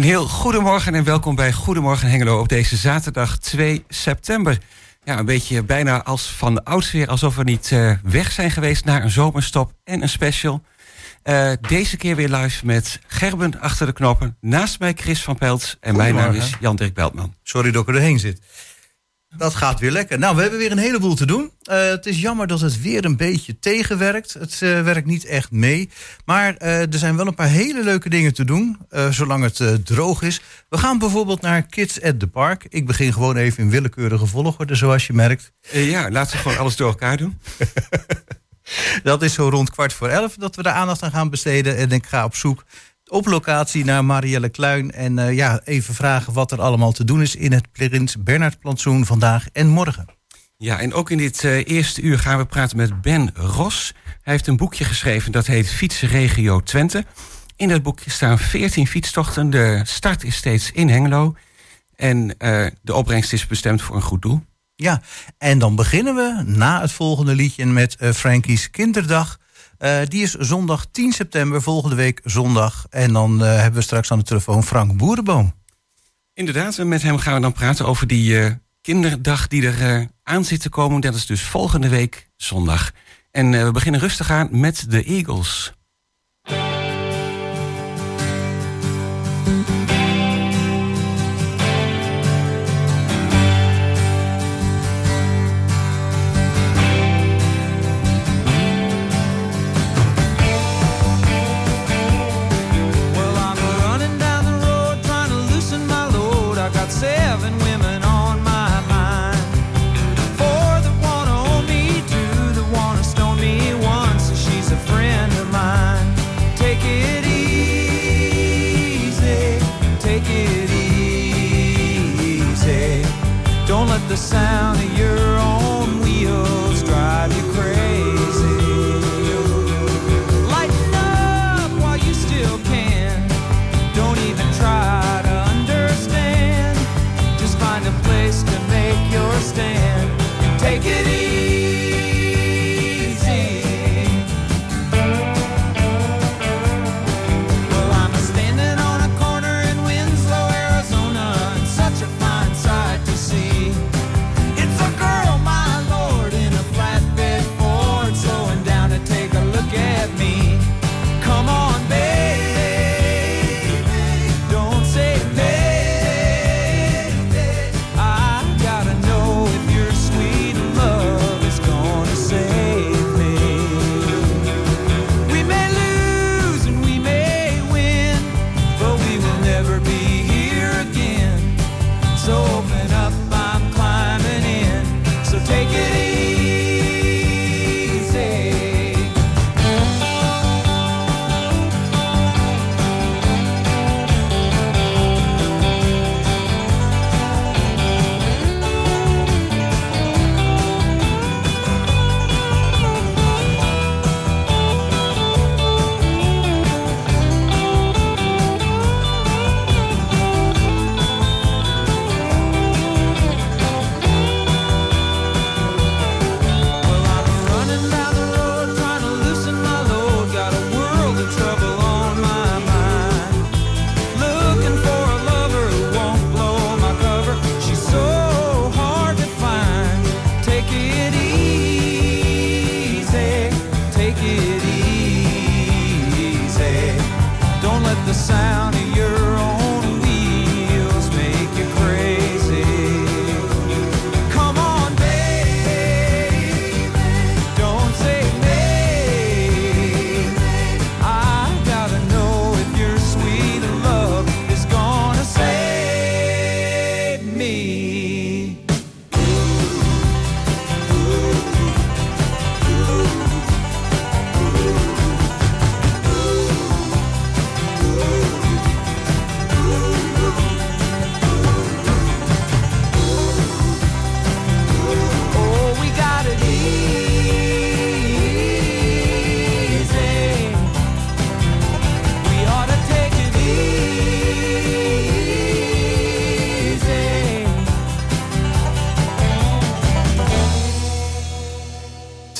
Een heel goedemorgen en welkom bij Goedemorgen Hengelo op deze zaterdag 2 september. Ja, een beetje bijna als van de oudsfeer, alsof we niet uh, weg zijn geweest naar een zomerstop en een special. Uh, deze keer weer live met Gerben achter de knoppen. Naast mij Chris van Peltz en mijn naam is Jan-Dirk Beltman. Sorry dat ik erheen zit. Dat gaat weer lekker. Nou, we hebben weer een heleboel te doen. Uh, het is jammer dat het weer een beetje tegenwerkt. Het uh, werkt niet echt mee. Maar uh, er zijn wel een paar hele leuke dingen te doen, zolang het droog is. We gaan bijvoorbeeld naar Kids at the Park. Ik begin gewoon even in willekeurige volgorde, zoals je merkt. ja, laten we gewoon alles door elkaar doen. dat is zo rond kwart voor elf dat we de aandacht aan gaan besteden. En ik ga op zoek op locatie naar Marielle Kluin. En uh, ja, even vragen wat er allemaal te doen is in het Prins Bernhard plantsoen vandaag en morgen. Ja, en ook in dit uh, eerste uur gaan we praten met Ben Ros. Hij heeft een boekje geschreven dat heet Fietsregio Twente. In dat boekje staan 14 fietstochten. De start is steeds in Hengelo. En uh, de opbrengst is bestemd voor een goed doel. Ja, en dan beginnen we na het volgende liedje met Frankie's Kinderdag. Uh, die is zondag 10 september, volgende week zondag. En dan uh, hebben we straks aan de telefoon Frank Boerenboom. Inderdaad, met hem gaan we dan praten over die uh, kinderdag die er aan zit te komen. Dat is dus volgende week zondag. En we beginnen rustig aan met de Eagles.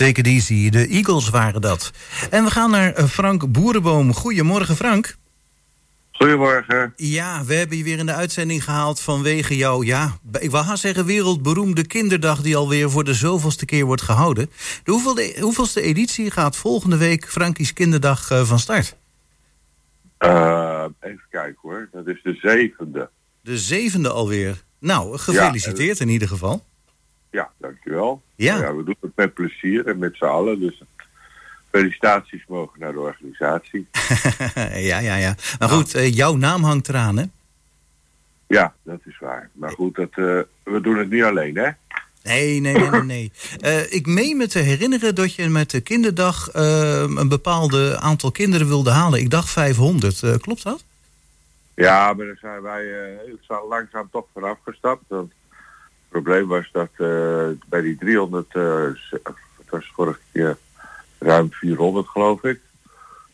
Take it easy, de Eagles waren dat. En we gaan naar eh, Frank Boerenboom. Goedemorgen, Frank. Goedemorgen. Ja, we hebben je weer in de uitzending gehaald vanwege jouw, ja, ik wou haast zeggen wereldberoemde kinderdag die alweer voor de zoveelste keer wordt gehouden. De hoeveelste, hoeveelste editie gaat volgende week Frankie's Kinderdag uh, van start? Uh, even kijken hoor, dat is de zevende. De zevende alweer. Nou, gefeliciteerd ja, in ieder geval. Ja, dankjewel. Ja. ja. We doen het met plezier en met z'n allen, dus felicitaties mogen naar de organisatie. ja, ja, ja. Maar goed, uh, jouw naam hangt eraan, hè? Ja, dat is waar. Maar goed, dat, uh, we doen het niet alleen, hè? Nee, nee, nee, nee. nee. Uh, ik meen me te herinneren dat je met de kinderdag een bepaalde aantal kinderen wilde halen. Ik dacht 500. klopt dat? Ja, maar daar zijn wij heel langzaam toch vanaf gestapt. Want probleem was dat bij die 300, het was vorige keer ruim 400 geloof ik.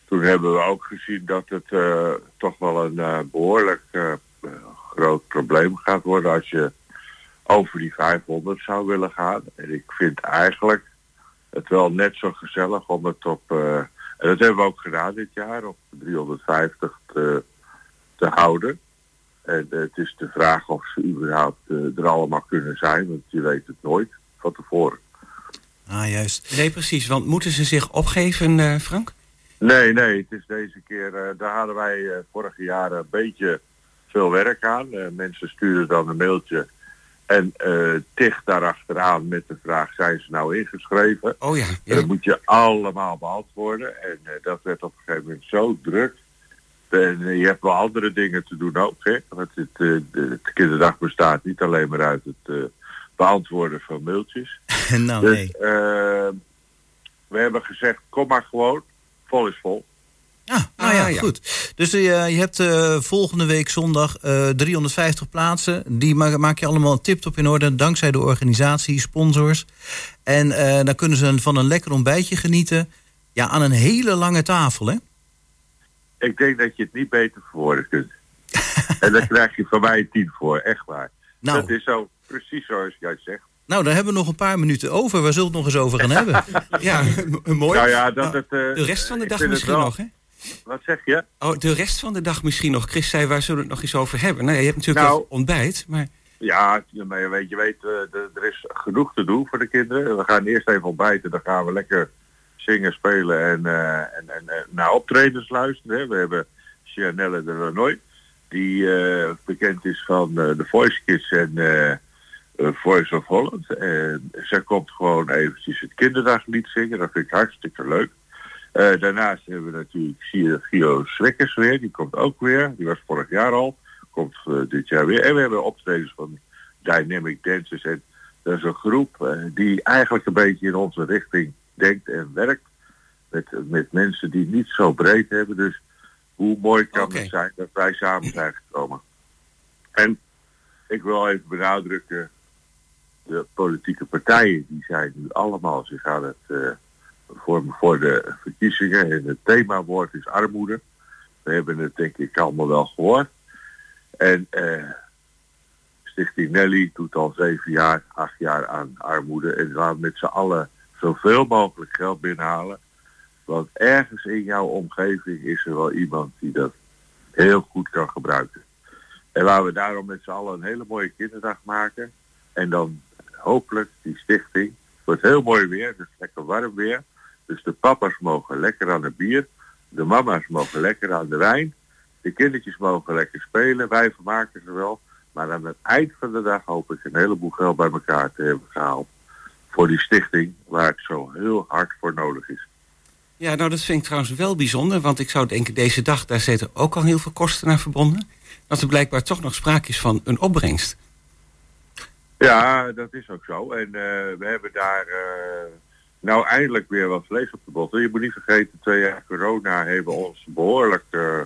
Toen hebben we ook gezien dat het uh, toch wel een behoorlijk groot probleem gaat worden als je over die 500 zou willen gaan. En ik vind eigenlijk het wel net zo gezellig om het op, en dat hebben we ook gedaan dit jaar, op 350 te, te houden. En het is de vraag of ze überhaupt er allemaal kunnen zijn, want je weet het nooit van tevoren. Ah, juist. Nee, precies. Want moeten ze zich opgeven, uh, Frank? Nee, nee. Het is deze keer... Daar hadden wij vorige jaar een beetje veel werk aan. mensen stuurden dan een mailtje en tig daarachteraan met de vraag... zijn ze nou ingeschreven? Oh ja. ja. Dat moet je allemaal beantwoorden. En dat werd op een gegeven moment zo druk... En je hebt wel andere dingen te doen ook. Hè? Want het, de, de kinderdag bestaat niet alleen maar uit het beantwoorden van mailtjes. nou, dus, nee. Uh, we hebben gezegd, kom maar gewoon, vol is vol. Ah, nou ja, ah, ja. goed. Dus uh, je hebt uh, volgende week zondag 350 plaatsen. Die ma maak je allemaal tip-top in orde, dankzij de organisatie, sponsors. En dan kunnen ze van een lekker ontbijtje genieten. Ja, aan een hele lange tafel, hè? Ik denk dat je het niet beter verwoorden kunt. en daar krijg je van mij een tien voor, echt waar. Nou. Dat is zo precies zoals jij zegt. Nou, daar hebben we nog een paar minuten over. Waar zullen we het nog eens over gaan hebben? ja, mooi. Nou ja, dat het, uh, de rest van de dag misschien wel... nog, hè? Wat zeg je? Oh, de rest van de dag misschien nog. Chris zei, waar zullen we het nog eens over hebben? Nou je hebt natuurlijk nou, ontbijt, maar... Ja, maar je weet, je weet uh, er is genoeg te doen voor de kinderen. We gaan eerst even ontbijten, dan gaan we lekker zingen, spelen en, uh, en, en naar optredens luisteren. Hè. We hebben Chanelle de Lanoy, die bekend is van de Voice Kids en... Voice of Holland. En zij komt gewoon eventjes het kinderdaglied zingen. Dat vind ik hartstikke leuk. Daarnaast hebben we natuurlijk Gio Swekkers weer. Die komt ook weer. Die was vorig jaar al. Komt dit jaar weer. En we hebben optredens van Dynamic Dancers. En dat is een groep die eigenlijk een beetje in onze richting denkt en werkt. Met, met mensen die niet zo breed hebben. Dus hoe mooi kan okay. het zijn dat wij samen zijn gekomen. En ik wil even benadrukken de politieke partijen die zijn nu allemaal zich aan het uh, vormen voor de verkiezingen. En het themawoord is armoede. We hebben het denk ik allemaal wel gehoord. En uh, Stichting Nelly doet al zeven jaar, acht jaar aan armoede. En laat met z'n allen zoveel mogelijk geld binnenhalen. Want ergens in jouw omgeving is er wel iemand die dat heel goed kan gebruiken. En waar we daarom met z'n allen een hele mooie kinderdag maken. En dan hopelijk die stichting. Het wordt heel mooi weer, het is lekker warm weer. Dus de papa's mogen lekker aan het bier. De mama's mogen lekker aan de wijn. De kindertjes mogen lekker spelen. Wij vermaken ze wel. Maar aan het eind van de dag hoop ik een heleboel geld bij elkaar te hebben gehaald. Voor die stichting waar het zo heel hard voor nodig is. Ja, nou dat vind ik trouwens wel bijzonder. Want ik zou denken, deze dag, daar zitten ook al heel veel kosten aan verbonden. Dat er blijkbaar toch nog sprake is van een opbrengst. Ja, dat is ook zo. En uh, we hebben daar uh, nou eindelijk weer wat vlees op de botten. Je moet niet vergeten, twee jaar corona hebben ons behoorlijk uh,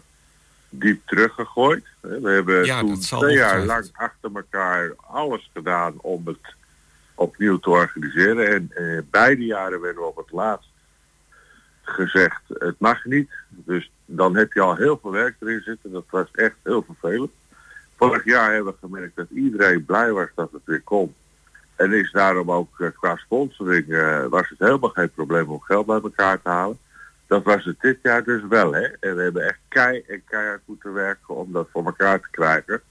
diep teruggegooid. We hebben ja, toen twee jaar lang achter elkaar alles gedaan om het opnieuw te organiseren. En beide jaren werden we op het laatst gezegd, het mag niet. Dus dan heb je al heel veel werk erin zitten. Dat was echt heel vervelend. Vorig jaar hebben we gemerkt dat iedereen blij was dat het weer kon. En is daarom ook uh, qua sponsoring uh, was het helemaal geen probleem om geld bij elkaar te halen. dat was het dit jaar dus wel. Hè? En we hebben echt kei en keihard moeten werken om dat voor elkaar te krijgen.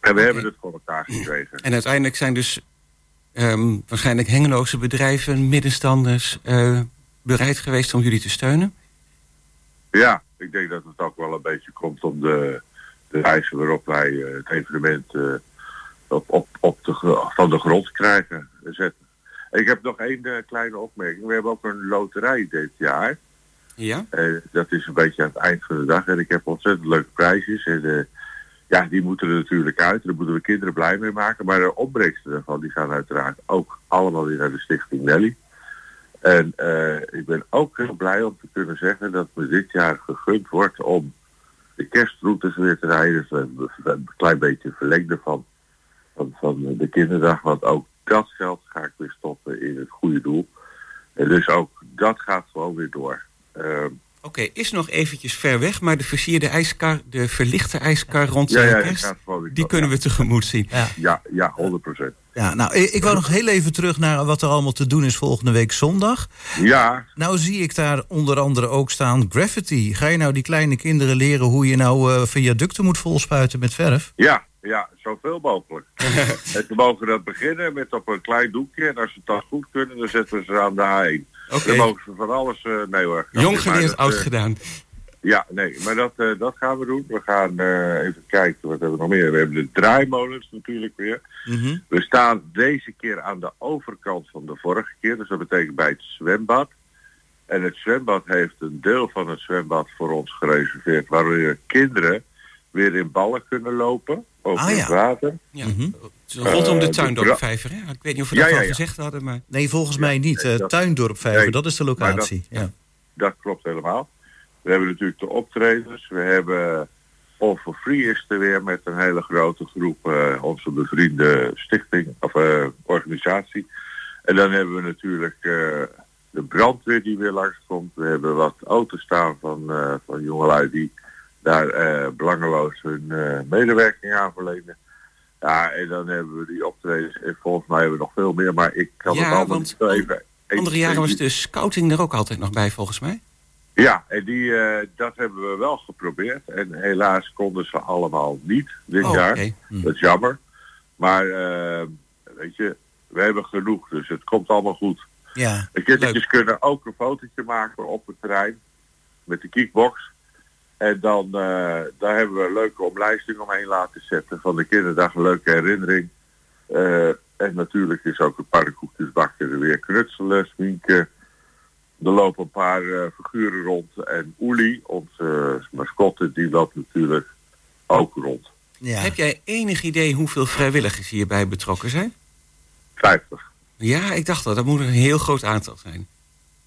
En we hebben het voor elkaar gekregen. En uiteindelijk zijn dus ehm, waarschijnlijk hengeloze bedrijven, middenstanders... eh, bereid geweest om jullie te steunen? Ja, ik denk dat het ook wel een beetje komt om de, de wijze waarop wij eh, het evenement eh, op, op, op de, van de grond krijgen zetten. Ik heb nog één kleine opmerking. We hebben ook een loterij dit jaar. Ja? Dat is een beetje aan het eind van de dag. En ik heb ontzettend leuke prijsjes. En ja, die moeten er natuurlijk uit. Daar moeten we kinderen blij mee maken. Maar de opbrengsten daarvan die gaan uiteraard ook allemaal weer naar de Stichting Nelly. En eh, ik ben ook heel blij om te kunnen zeggen dat me dit jaar gegund wordt om de kerstroutes weer te rijden. Dus een, klein beetje verlengde van, van, van de kinderdag. Want ook dat geld ga ik weer stoppen in het goede doel. En dus ook dat gaat gewoon weer door. Ehm, Oké, is nog eventjes ver weg, maar de versierde ijskar, de verlichte ijskar rond ja, de ja, die kerst, die kunnen we tegemoet zien. Ja. Ja, ja, 100 procent. Ja, nou, ik, ik wou nog heel even terug naar wat er allemaal te doen is volgende week zondag. Ja, Nou zie ik daar onder andere ook staan graffiti. Ga je nou die kleine kinderen leren hoe je nou eh, viaducten moet volspuiten met verf? ja, ja, zoveel mogelijk. en we mogen dat beginnen met op een klein doekje. En als ze het dan goed kunnen, dan zetten we ze aan de A1. Oké. Dan mogen ze van alles... eh nee hoor. Jong geleerd, oud eh, gedaan. Ja, nee, maar dat, eh, dat gaan we doen. We gaan even kijken, wat hebben we nog meer? We hebben de draaimolens natuurlijk weer. Mhm. We staan deze keer aan de overkant van de vorige keer. Dus dat betekent bij het zwembad. En het zwembad heeft een deel van het zwembad voor ons gereserveerd... waar kinderen weer in ballen kunnen lopen over Ah, ja. het water. Ja. Mhm. Rondom de Eh, de Tuindorpvijver, hè? Ik weet niet of we Ja, dat ja, al gezegd hadden, maar... Nee, volgens mij niet. nee, Eh, dat- Tuindorp Vijver, nee, dat is de dat- locatie. ja. Dat klopt helemaal. We hebben natuurlijk de optredens. We hebben All for Free is er weer met een hele grote groep. eh, onze bevriende stichting of eh, organisatie. En dan hebben we natuurlijk eh, de brandweer die weer langskomt. We hebben wat auto's staan van, eh, van jongelui die daar eh, belangeloos hun eh, medewerking aan verlenen. Ja, en dan hebben we die optredens. En volgens mij hebben we nog veel meer, maar ik kan Ja, het allemaal niet zo even... Andere jaren was de scouting er ook altijd nog bij, volgens mij. Ja, en die, eh, dat hebben we wel geprobeerd. En helaas konden ze allemaal niet dit Oh, jaar. oké. Dat is jammer. Maar weet je, we hebben genoeg, dus het komt allemaal goed. Ja. De kindertjes kunnen ook een fotootje maken op het terrein met de kickbox. En dan eh, daar hebben we een leuke omlijsting omheen laten zetten van de kinderdag, een leuke herinnering. Eh, en natuurlijk is ook een pannenkoekjesbakker er weer knutselen, sminken. Er lopen een paar eh, figuren rond. En Oeli, onze eh, mascotte, die loopt natuurlijk ook rond. ja. Heb jij enig idee hoeveel vrijwilligers hierbij betrokken zijn? 50. Ja, ik dacht dat. Dat moet een heel groot aantal zijn.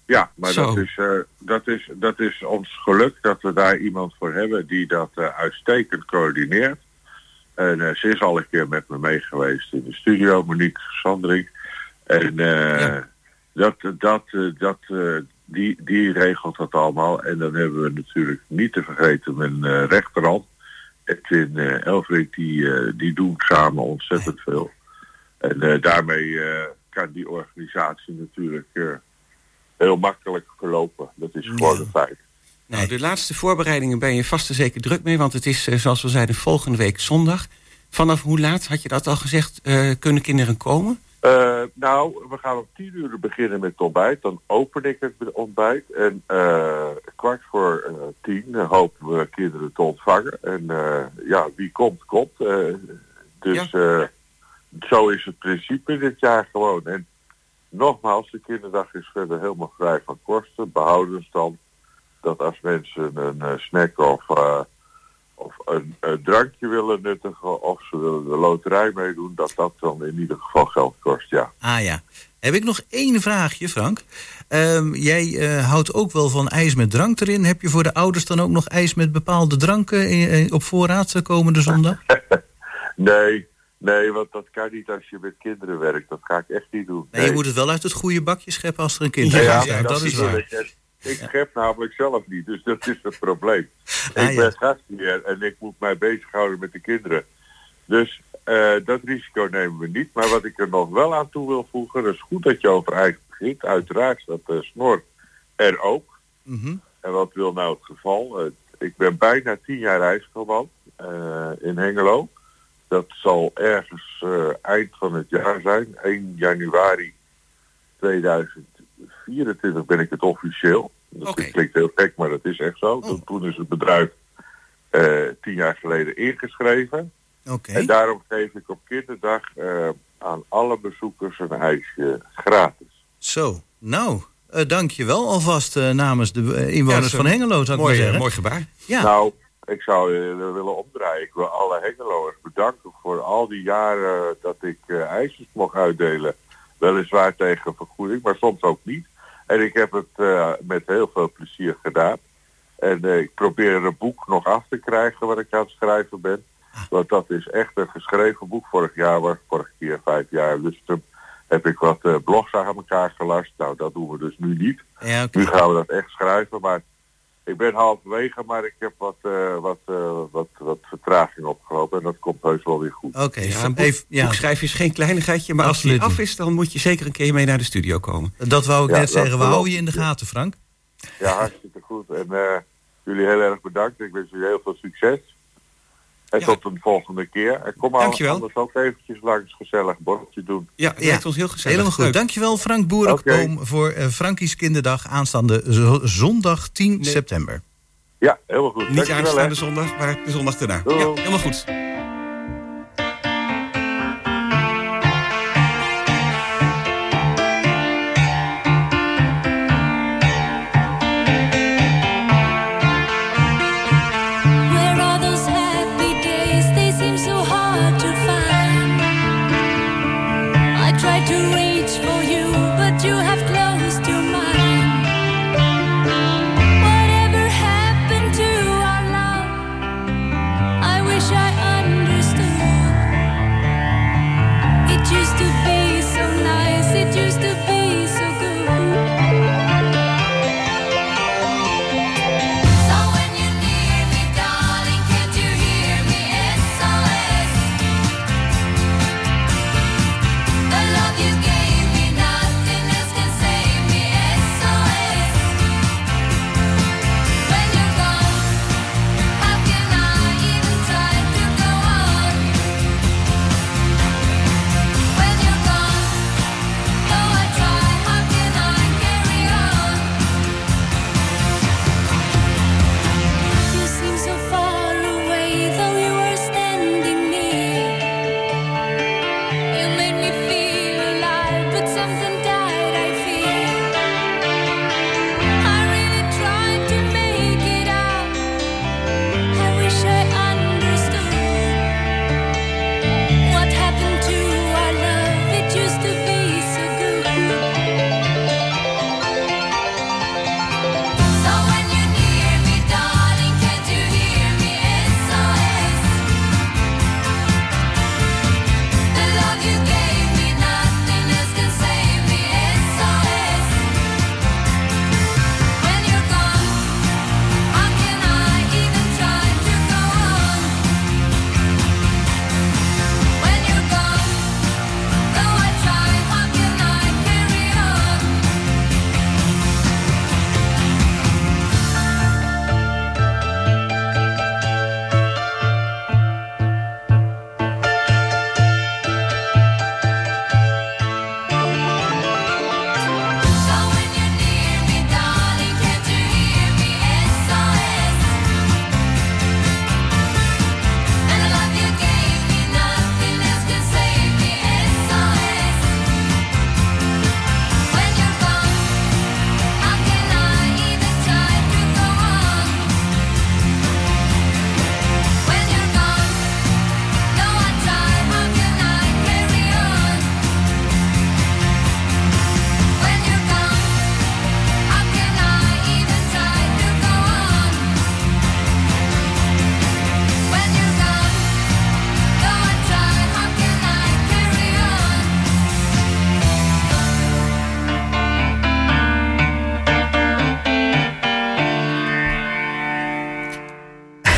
Ja, maar Zo. dat is, eh, dat, is, dat is ons geluk dat we daar iemand voor hebben die dat eh, uitstekend coördineert. En eh, ze is al een keer met me mee geweest in de studio, Monique Sandring. En Ja. dat, dat, dat, die, die regelt dat allemaal. En dan hebben we natuurlijk niet te vergeten mijn rechterhand. Edwin eh Elfrink, die, die doen samen ontzettend veel. En daarmee kan die organisatie natuurlijk heel makkelijk verlopen. Dat is gewoon een feit. Nou, de laatste voorbereidingen ben je vast en zeker druk mee, want het is, eh, zoals we zeiden, volgende week zondag. Vanaf hoe laat, had je dat al gezegd, eh, kunnen kinderen komen? Eh, nou, we gaan om tien uur beginnen met het ontbijt. Dan open ik het ontbijt. En kwart voor tien hopen we kinderen te ontvangen. En ja, wie komt, komt. Dus zo is het principe dit jaar gewoon. En nogmaals, de kinderdag is verder helemaal vrij van kosten. Behoudens dan dat als mensen een eh, snack of, eh, of een, een drankje willen nuttigen... of ze willen de loterij meedoen, dat dat dan in ieder geval geld kost, ja. Ah ja. Heb ik nog één vraagje, Frank? Ehm, jij eh, houdt ook wel van ijs met drank erin. Heb je voor de ouders dan ook nog ijs met bepaalde dranken eh, op voorraad eh, komende zondag? Nee, nee, want dat kan niet als je met kinderen werkt. Dat ga ik echt niet doen. Nee, je moet het wel uit het goede bakje scheppen als er een kind Ja, in ja, dat, is waar. Ik, ik schep namelijk zelf niet, dus dat is het probleem. Ah, ik ben gastheer en ik moet mij bezighouden met de kinderen. Dus eh, dat risico nemen we niet. Maar wat ik er nog wel aan toe wil voegen, dat is goed dat je over ijs begint. Uiteraard staat de snor er ook. Mhm. En wat wil nou het geval? Eh, ik ben bijna tien jaar reisverband eh in Hengelo. Dat zal ergens eh, eind van het jaar zijn. 1 januari 2024 ben ik het officieel. Dat Oké. klinkt heel gek, maar dat is echt zo. Oh. Toen, is het bedrijf eh, tien jaar geleden ingeschreven. Oké. En daarom geef ik op kinderdag eh, aan alle bezoekers een ijsje gratis. Zo, nou, eh dank je wel alvast namens de Ja, inwoners van Hengelo, zou ik Mooi, maar zeggen. mooi gebaar. Ja, Nou, ik zou je willen omdraaien. Ik wil alle Hengeloers bedanken voor al die jaren dat ik eh, ijsjes mocht uitdelen. Weliswaar tegen vergoeding, maar soms ook niet. En ik heb het eh, met heel veel plezier gedaan. En eh, ik probeer een boek nog af te krijgen wat ik aan het schrijven ben. Want dat is echt een geschreven boek. Vorig jaar was vorige keer vijf jaar. Dus toen heb ik wat eh, blogs aan elkaar gelast. Nou, dat doen we dus nu niet. ja. Nu gaan we dat echt schrijven, maar ik ben halverwege, maar ik heb wat, eh, wat, eh, wat, wat vertraging opgelopen en dat komt heus wel weer goed. Oké, Ja, een boek, even, ja, boekschrijven is geen kleinigheidje, maar als die af is, dan moet je zeker een keer mee naar de studio komen. dat wou ik Ja, net zeggen. We houden je in de gaten, Frank. Ja, hartstikke goed. En eh, jullie heel erg bedankt. Ik wens jullie heel veel succes. En Ja. tot een volgende keer. En kom al Dankjewel. anders ook eventjes langs gezellig borreltje doen. Ja, het Ja, lijkt ons heel gezellig. Helemaal goed. Leuk. Dankjewel, Frank Boerenboom, voor eh Frankies Kinderdag aanstaande zo- zondag 10 Nee. september. Ja, helemaal goed. Niet Dankjewel, hè. aanstaande zondag, maar de zondag daarna. Ja, helemaal goed.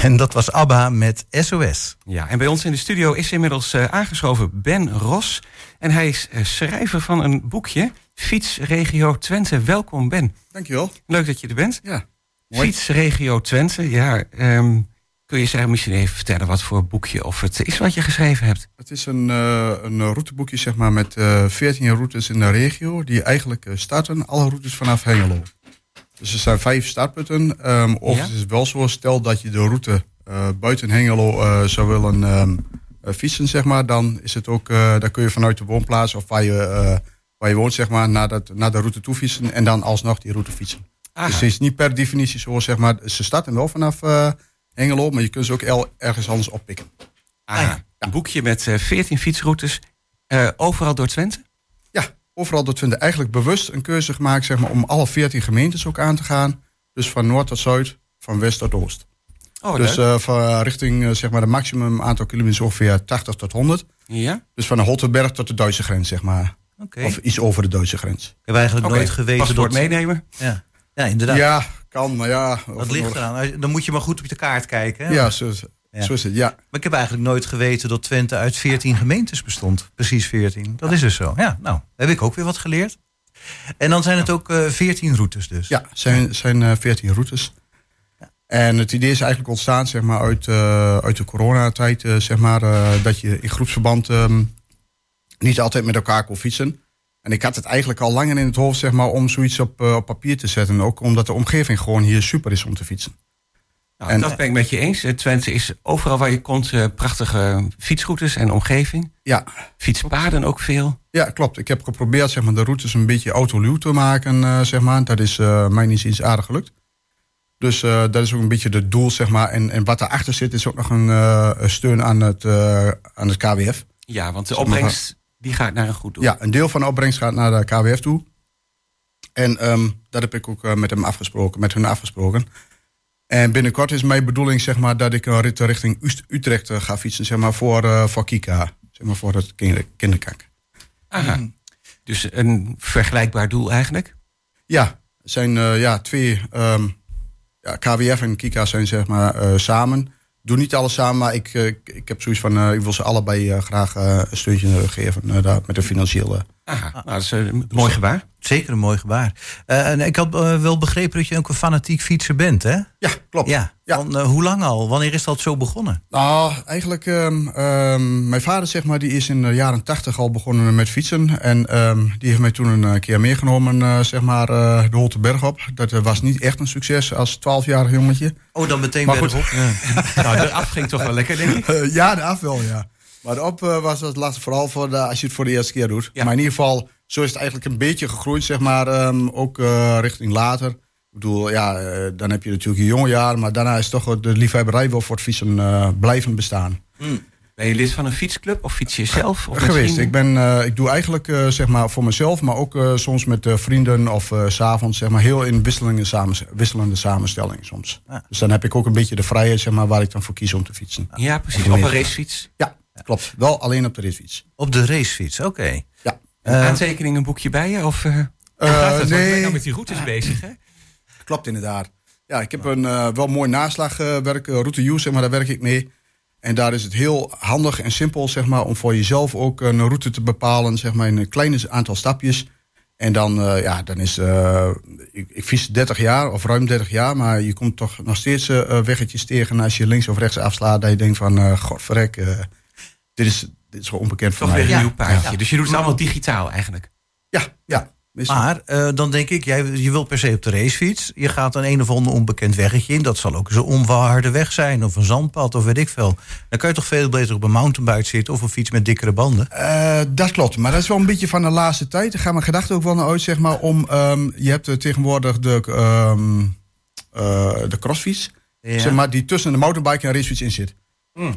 En dat was ABBA met SOS. Ja, en bij ons in de studio is inmiddels eh, aangeschoven Ben Ros. En hij is eh, schrijver van een boekje, Fietsregio Twente. Welkom Ben. Dankjewel. Leuk dat je er bent. Ja. Mooi. Fietsregio Twente, ja. ehm, kun je zeggen, misschien even vertellen wat voor boekje of het is wat je geschreven hebt? Het is een, eh, een routeboekje zeg maar, met eh 14 routes in de regio die eigenlijk starten, alle routes vanaf Hengelo. Dus er zijn vijf startpunten. ehm, of Ja. het is wel zo, stel dat je de route eh, buiten Hengelo eh, zou willen ehm, eh, fietsen, zeg maar, dan is het ook, dan kun je vanuit de woonplaats of waar je, waar je woont, zeg maar, naar, dat, naar de route toe fietsen en dan alsnog die route fietsen. Aha. Dus het is niet per definitie zo, zeg maar, ze starten wel vanaf Hengelo, maar je kunt ze ook ergens anders oppikken. Aha. Een boekje met eh 14 fietsroutes, overal door Twente? Overal door Twente eigenlijk bewust een keuze gemaakt zeg maar, om alle 14 gemeentes ook aan te gaan. Dus van noord tot zuid, van west tot oost. Oh, dus eh, van richting eh, zeg maar, de maximum aantal kilometers ongeveer 80 tot 100. ja? Dus van de Holterberg tot de Duitse grens, zeg maar. Oké. Of iets over de Duitse grens. Ik heb eigenlijk nooit geweten paspoort dat... meenemen. Ja. ja, inderdaad. Ja, kan, maar ja. dat het ligt eraan. Dan moet je maar goed op de kaart kijken. Hè? Ja, zo, Ja. zo is het, ja. Maar ik heb eigenlijk nooit geweten dat Twente uit 14 gemeentes bestond. Precies 14. Dat is dus zo. Ja, nou, heb ik ook weer wat geleerd. En dan zijn het ook eh 14 routes dus. Ja, zijn, zijn eh 14 routes. En het idee is eigenlijk ontstaan zeg maar, uit, eh, uit de coronatijd, zeg maar, dat je in groepsverband ehm, niet altijd met elkaar kon fietsen. En ik had het eigenlijk al langer in het hoofd zeg maar, om zoiets op, op papier te zetten. Ook omdat de omgeving gewoon hier super is om te fietsen. Nou, En- dat ben ik met je eens. Twente is overal waar je komt eh, prachtige fietsroutes en omgeving. Ja, Fietspaden ook veel. ja, klopt. Ik heb geprobeerd zeg maar, de routes een beetje autoluw te maken. eh, zeg maar. Dat is eh, mij niet eens aardig gelukt. Dus dat is ook een beetje het doel. Zeg maar. en, en wat daarachter zit is ook nog een steun aan het, aan het KWF. Ja, want de Zeg maar opbrengst die gaat naar een goed doel. Ja, een deel van de opbrengst gaat naar de KWF toe. En ehm, dat heb ik ook met hem afgesproken, met hun afgesproken. En binnenkort is mijn bedoeling zeg maar, dat ik een rit richting Ust- Utrecht eh, ga fietsen zeg maar, voor, eh, voor Kika. Zeg maar, voor het kinder, kinderkanker. Aha. Dus een vergelijkbaar doel eigenlijk. Ja, zijn eh, ja, twee. ehm, ja, KWF en Kika zijn zeg maar samen. Doe niet alles samen, maar ik, ik, ik heb zoiets van: eh, ik wil ze allebei graag eh, een steuntje geven daar, met een financiële. Aha. Nou, dat is eh, een mooi gebaar. Zeker een mooi gebaar. Eh, en ik had eh, wel begrepen dat je ook een fanatiek fietser bent, hè? Ja, klopt. Ja. Ja. Van, hoe lang al? Wanneer is dat zo begonnen? Nou, eigenlijk, ehm, ehm, mijn vader zeg maar, die is in de jaren tachtig al begonnen met fietsen. En ehm, die heeft mij toen een keer meegenomen, zeg maar, de Holteberg op. Dat was niet echt een succes als 12-jarig jongetje. Oh, dan meteen Maar de Ja. nou, de af ging toch wel lekker, denk ik. Ja, de af wel, ja. Maar op eh, was het lastig, vooral voor de, als je het voor de eerste keer doet. Ja. Maar in ieder geval, zo is het eigenlijk een beetje gegroeid, zeg maar, ehm, ook eh, richting later. Ik bedoel, ja, eh, dan heb je natuurlijk je jonge jaren, maar daarna is toch de liefhebberij wel voor het fietsen blijven bestaan. Ben je lid van een fietsclub of fiets je zelf? Of geweest. Ik, ben, ik doe eigenlijk zeg maar voor mezelf, maar ook soms met vrienden of s'avonds, zeg maar, heel in wisselende, samens wisselende samenstelling soms. Dus dan heb ik ook een beetje de vrijheid, zeg maar, waar ik dan voor kies om te fietsen. Ja, precies. Op een racefiets. Ja, klopt. Wel alleen op de ritfiets. Op de racefiets, oké. Ja. Een aantekening, een boekje bij je? Of, eh, Eh, hoe gaat nee. bent nou met die routes bezig, hè? Klopt inderdaad. Ja, ik heb een eh, wel mooi naslagwerk, eh, route use, zeg maar, daar werk ik mee. En daar is het heel handig en simpel, zeg maar, om voor jezelf ook een route te bepalen, zeg maar, in een klein aantal stapjes. En dan, eh, ja, dan is, eh, ik, ik fiets 30 jaar of ruim 30 jaar, maar je komt toch nog steeds eh, weggetjes tegen als je links of rechts afslaat, dat je denkt van, eh godverrek, eh, dit, is, dit is gewoon onbekend voor Toch mij. weer een nieuw paardje. Ja. Dus je doet het allemaal digitaal eigenlijk. Ja, ja. Maar eh, dan denk ik, jij, je wil per se op de racefiets. Je gaat een een of ander onbekend weggetje in. Dat zal ook zo'n onverharde weg zijn. Of een zandpad of weet ik veel. Dan kan je toch veel beter op een mountainbike zitten. Of een fiets met dikkere banden. Eh, dat klopt, maar dat is wel een beetje van de laatste tijd. Daar gaan mijn gedachten ook wel naar uit, zeg maar. Om, ehm, je hebt eh, tegenwoordig de, ehm eh, de crossfiets, Ja. zeg maar, die tussen de mountainbike en racefiets in zit.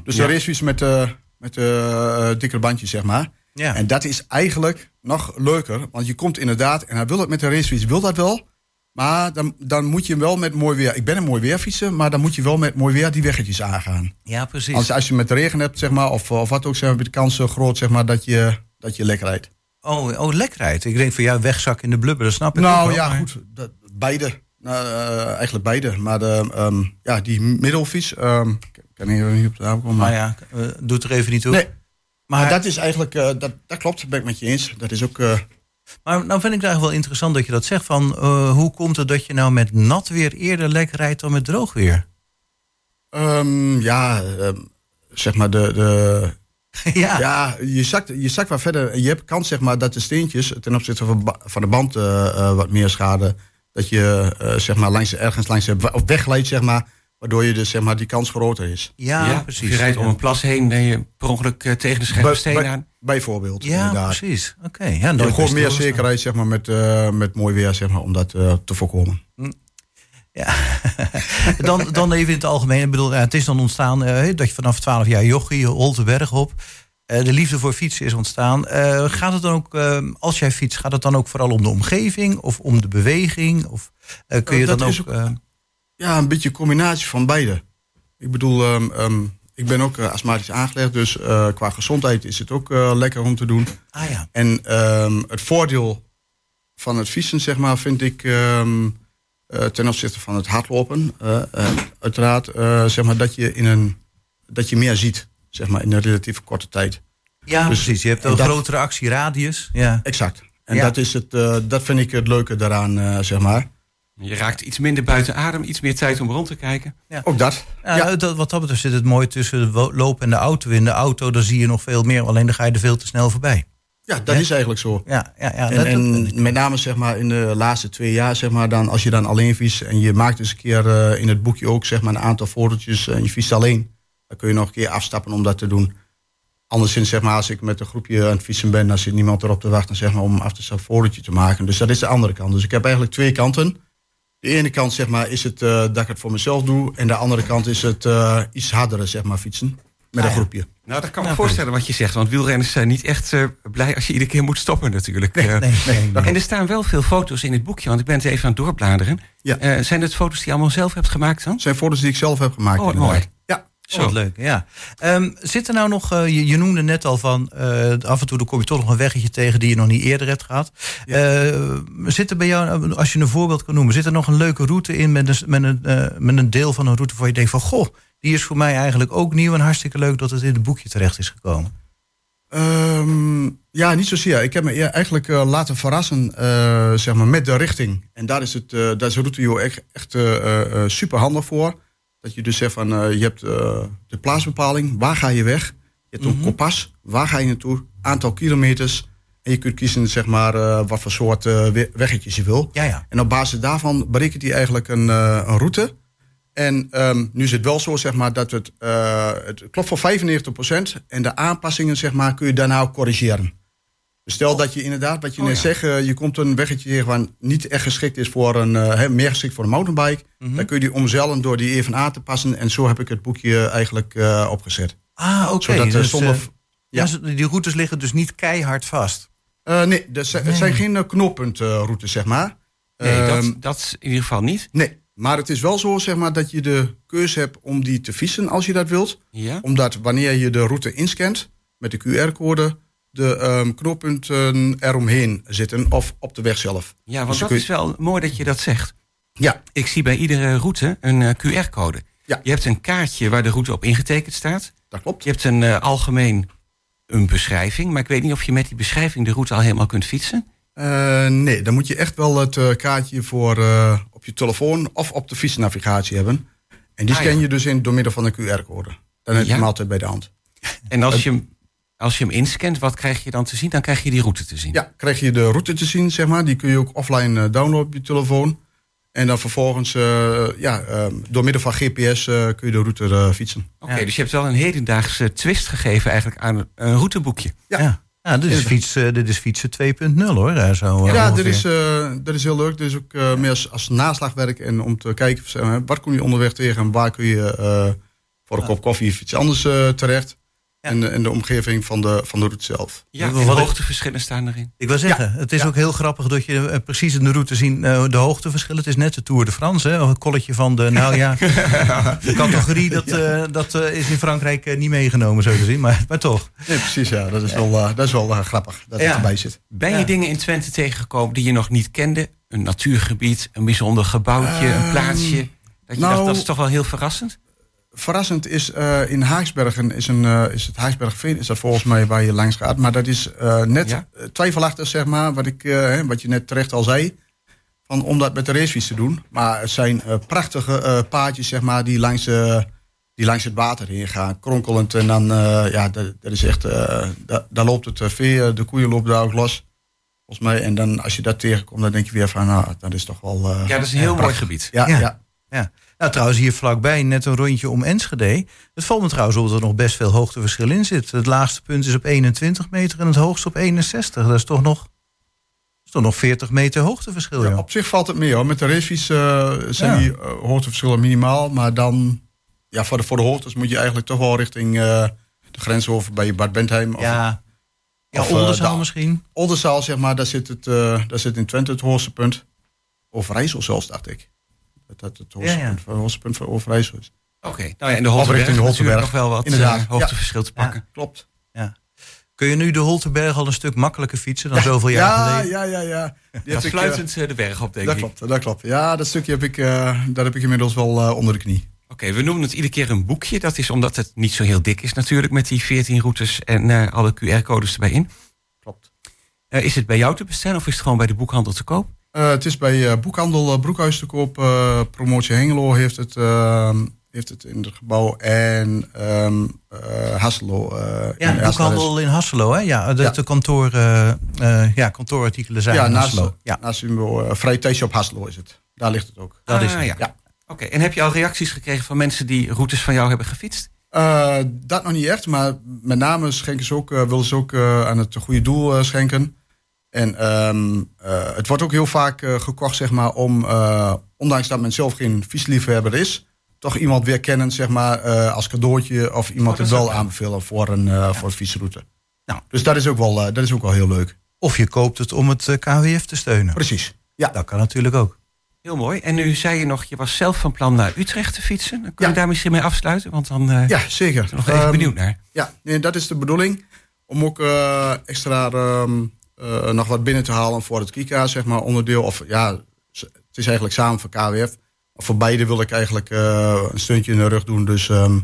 dus ja. de racefiets met, eh met eh dikkere bandjes, zeg maar. Ja. En dat is eigenlijk nog leuker, want je komt inderdaad, en hij wil het met de racefiets, wil dat wel. Maar dan, dan moet je wel met mooi weer. Ik ben een mooi weer fietsen, maar dan moet je wel met mooi weer die weggetjes aangaan. ja, precies. Als, als je met regen hebt, zeg maar, of, of wat ook, zeg maar, de kans zo groot, zeg maar, dat je, dat je lekker rijdt. Oh, oh lekkerheid. Ik denk van jou wegzak in de blubber, dat snap ik ook Nou wel, ja, maar- goed. Dat, beide. Nou, eh, eigenlijk beide. Maar de, ehm, ja, die middelfiets, ehm, kan hier niet op de naam komen. Maar Maar, ja, eh, doet er even niet toe. nee, maar, maar dat is eigenlijk, eh, dat, dat klopt, dat ben ik met je eens. Dat is ook, eh, maar nou vind ik het eigenlijk wel interessant dat je dat zegt. Van, hoe komt het dat je nou met nat weer eerder lek rijdt dan met droog weer? ehm, ja, ehm, zeg maar de, de, ja. Ja, je zakt, je zakt wat verder. Je hebt kans zeg maar, dat de steentjes ten opzichte van, de band wat meer schade. Dat je zeg maar, langs, ergens langs of wegleidt, zeg maar, waardoor je dus, zeg maar, die kans groter is. Ja, Ja, precies. Je rijdt om een plas heen en je per ongeluk eh, tegen de scherpe Bij- steen bij- aan. Bijvoorbeeld. Ja, inderdaad. precies. Oké. Ja, Je hebt nooit gewoon meer zekerheid zeg maar, met, eh, met mooi weer zeg maar, om dat eh, te voorkomen. Ja. dan, dan even in het algemeen. Ik bedoel, ja, het is dan ontstaan eh, dat je vanaf 12 jaar jochie, holt de berg op. De liefde voor fietsen is ontstaan. Eh, gaat het dan ook, als jij fietst, gaat het dan ook vooral om de omgeving of om de beweging? Of eh, kun je dat dan ook. ook- eh, Ja, een beetje een combinatie van beide. Ik bedoel, ehm, ehm, ik ben ook eh, astmatisch aangelegd, dus eh, qua gezondheid is het ook eh, lekker om te doen. ah ja. En ehm, het voordeel van het fietsen, zeg maar, vind ik ten opzichte van het hardlopen, uiteraard, zeg maar, dat je, in een, dat je meer ziet, zeg maar, in een relatief korte tijd. Ja, Dus- precies. Je hebt en een dat- grotere actieradius. Ja. Exact. En Ja. dat, is het, dat vind ik het leuke daaraan, zeg maar. Je raakt iets minder buiten adem, iets meer tijd om rond te kijken. Ook dat. Ja, Ja. Dat, wat dat betreft zit het mooi tussen de loop en de auto. In de auto dan zie je nog veel meer, alleen dan ga je er veel te snel voorbij. Ja, dat is eigenlijk zo. Ja, ja, ja. En, dat- en met name zeg maar, in de laatste twee jaar, zeg maar, dan, als je dan alleen fietst en je maakt eens een keer eh, in het boekje ook zeg maar, een aantal fotootjes en je fietst alleen, dan kun je nog een keer afstappen om dat te doen. Anderszins, zeg maar, als ik met een groepje aan het fietsen ben, dan zit niemand erop te wachten zeg maar, om af te stappen een fotootje te maken. Dus dat is de andere kant. Dus ik heb eigenlijk twee kanten. De ene kant zeg maar, is het eh, dat ik het voor mezelf doe. En de andere kant is het eh, iets hardere zeg maar, fietsen. Met Ah, een ja. groepje. Nou, dat kan me Nou, voorstellen wat je zegt. Want wielrenners zijn niet echt eh, blij als je iedere keer moet stoppen natuurlijk. Nee, nee, nee. En er staan wel veel foto's in het boekje, want ik ben het even aan het doorbladeren. Ja. Eh, zijn het foto's die je allemaal zelf hebt gemaakt dan? Zijn foto's die ik zelf heb gemaakt. Oh, mooi. Ja. Wat leuk, ja. Ehm, zit er nou nog, eh, je, je noemde net al van, eh, af en toe dan kom je toch nog een weggetje tegen die je nog niet eerder hebt gehad. Eh, zit er bij jou, als je een voorbeeld kan noemen, zit er nog een leuke route in met een, met een, met een deel van een route waar je denkt van, goh, die is voor mij eigenlijk ook nieuw en hartstikke leuk dat het in het boekje terecht is gekomen. Ehm, ja, niet zozeer. Ik heb me eigenlijk laten verrassen zeg maar, met de richting. En daar is, het, daar is de route echt, echt super handig voor. Dat je dus zegt van, eh, je hebt eh, de plaatsbepaling, waar ga je weg? Je hebt een kompas, waar ga je naartoe? Aantal kilometers. En je kunt kiezen zeg maar, eh, wat voor soort we- weggetjes je wil. Ja, ja. En op basis daarvan berekent hij eigenlijk een, een route. En ehm, nu is het wel zo, zeg maar, dat het, het klopt voor 95% en de aanpassingen, zeg maar, kun je daarna ook corrigeren. Dus stel dat je inderdaad, wat je Oh, net ja. zegt, eh, je komt een weggetje tegen wat niet echt geschikt is voor een, eh, meer geschikt voor een mountainbike. Mhm. Dan kun je die omzeilen door die even aan te passen. En zo heb ik het boekje eigenlijk eh, opgezet. Ah, oké. Zodat dus, zonder- eh, ja. die routes liggen dus niet keihard vast. Nee, zijn- het zijn geen knooppuntroutes, zeg maar. Nee, Ehm, dat, dat is in ieder geval niet. Nee, maar het is wel zo zeg maar, dat je de keuze hebt om die te fietsen als je dat wilt. Ja? Omdat wanneer je de route inscant met de QR-code, de ehm, knooppunten eromheen zitten of op de weg zelf. Ja, want Dus dat kun is wel mooi dat je dat zegt. Ja, Ik zie bij iedere route een eh, QR-code. Ja. Je hebt een kaartje waar de route op ingetekend staat. dat klopt. Je hebt een eh, algemeen een beschrijving, maar ik weet niet of je met die beschrijving de route al helemaal kunt fietsen. Eh, nee, dan moet je echt wel het kaartje voor op je telefoon of op de fietsnavigatie hebben. En die Ah, scan ja. je dus in door middel van een QR-code. Dan heb je Ja. hem altijd bij de hand. En als je, hem, als je hem inscant, wat krijg je dan te zien? Dan krijg je die route te zien. Ja, krijg je de route te zien, zeg maar. Die kun je ook offline eh, downloaden op je telefoon. En dan vervolgens, eh, ja, ehm, door middel van GPS eh, kun je de route eh, fietsen. Oké, Ja. dus je hebt wel een hedendaagse twist gegeven eigenlijk aan een, routeboekje. Ja. Ja. Ja, dit, is dit is fietsen 2.0 hoor. Zo, Ja, dat is, eh, dat is heel leuk. Dit is ook eh, meer als, als naslagwerk. En om te kijken, zeg maar, wat kom je onderweg tegen en waar kun je eh, voor een kop koffie of iets anders eh, terecht. Ja. En, en de omgeving van de, van de route zelf. Ja, Wat hoogteverschillen staan erin. Ik wil zeggen, het is ook heel grappig dat je eh, precies in de route ziet eh, de hoogteverschillen. Het is net de Tour de France, hè? een kolletje van de, nou ja, de categorie, dat, eh, dat eh, is in Frankrijk niet meegenomen zo te zien, maar, maar toch. Nee, precies, ja. Dat is wel, dat is wel grappig dat Ja. het erbij zit. Ben Ja. je dingen in Twente tegengekomen die je nog niet kende? een natuurgebied, een bijzonder gebouwtje, een plaatsje? Dat je nou- dacht, dat is toch wel heel verrassend? Verrassend is eh, in Haaksbergen, is, een, eh, is het Haaksbergveen, is dat volgens mij waar je langs gaat. Maar dat is eh, net Ja. twijfelachtig, zeg maar, wat, ik, wat je net terecht al zei. Van, om dat met de racefiets te doen. Maar het zijn prachtige paadjes, zeg maar, die langs, die langs het water heen gaan. Kronkelend. En dan, ja, dat, dat is echt, da- daar loopt het vee, de koeien lopen daar ook los. Volgens mij. En dan, als je dat tegenkomt, dan denk je weer van, nou, dat is toch wel... Ja, dat is een heel mooi gebied. ja, Ja. ja. Ja. Nou, trouwens, hier vlakbij net een rondje om Enschede. Het valt me trouwens op dat er nog best veel hoogteverschil in zit. Het laagste punt is op 21 meter en het hoogste op 61. Dat is toch nog, is toch nog 40 meter hoogteverschil. Ja, joh. op zich valt het mee hoor. Met de racefiets eh, zijn Ja. die eh, hoogteverschillen minimaal. Maar dan, ja, voor de, voor de hoogtes moet je eigenlijk toch wel richting eh, de grens over bij Bad Bentheim. Of ja, ja of, Oldenzaal de- misschien. Oldenzaal, zeg maar, daar zit, het, daar zit in Twente het hoogste punt. Overijssel zelfs, dacht ik. Dat dat het hoogste, Ja, ja. Punt van Overijssel is. Oké, nou ja, en de natuurlijk nog wel wat Inderdaad, eh, ja. hoogteverschil te pakken. Klopt. Kun je nu de Holterberg al een stuk makkelijker fietsen dan zoveel jaar Ja, geleden? ja, ja, ja. Die Ja, heb ik, eh, eh, de berg op, denk dat ik. klopt, dat klopt. Ja, dat stukje heb ik, eh, dat heb ik inmiddels wel onder de knie. Oké, we noemen het iedere keer een boekje. Dat is omdat het niet zo heel dik is natuurlijk... met die 14 routes en eh, alle QR-codes erbij in. Klopt. Eh, is het bij jou te bestellen of is het gewoon bij de boekhandel te koop? Eh, het is bij eh, boekhandel eh, Broekhuis te koop. eh, Promotie Hengelo heeft het, eh, heeft het in het gebouw. En ehm eh, Hasselo. eh, in Ja, boekhandel in Hasselo, hè? Ja, de, Ja. de kantoor, ja, kantoorartikelen zijn Ja, in naast, Hasselo. Ja, naast Jumbo, eh, Vrije Tijdshop Hasselo is het. Daar ligt het ook. dat is Ah, het. ja. Ja. Oké, en heb je al reacties gekregen van mensen die routes van jou hebben gefietst? Eh, dat nog niet echt, maar met name schenken ze ook, willen ze ook eh, aan het goede doel schenken. En ehm, eh, het wordt ook heel vaak eh, gekocht, zeg maar, om, eh, ondanks dat men zelf geen fietsliefhebber is, toch iemand weer kennen, zeg maar, eh, als cadeautje of iemand Oh, het wel aanbevelen voor een, eh, voor een fietsroute. Nou. Dus dat is, ook wel, dat is ook wel heel leuk. Of je koopt het om het KWF te steunen. Precies. Ja. Dat kan natuurlijk ook. Heel mooi. En nu zei je nog, je was zelf van plan naar Utrecht te fietsen. Dan kun je Ja. daar misschien mee afsluiten, want dan eh Ja, zeker. ben ik nog even Ehm, benieuwd naar. Ja, nee, dat is de bedoeling. Om ook eh, extra ehm, eh, nog wat binnen te halen voor het Kika, zeg maar, onderdeel. Of ja, het is eigenlijk samen voor KWF. Maar voor beide wil ik eigenlijk eh, een steuntje in de rug doen. Dus ehm,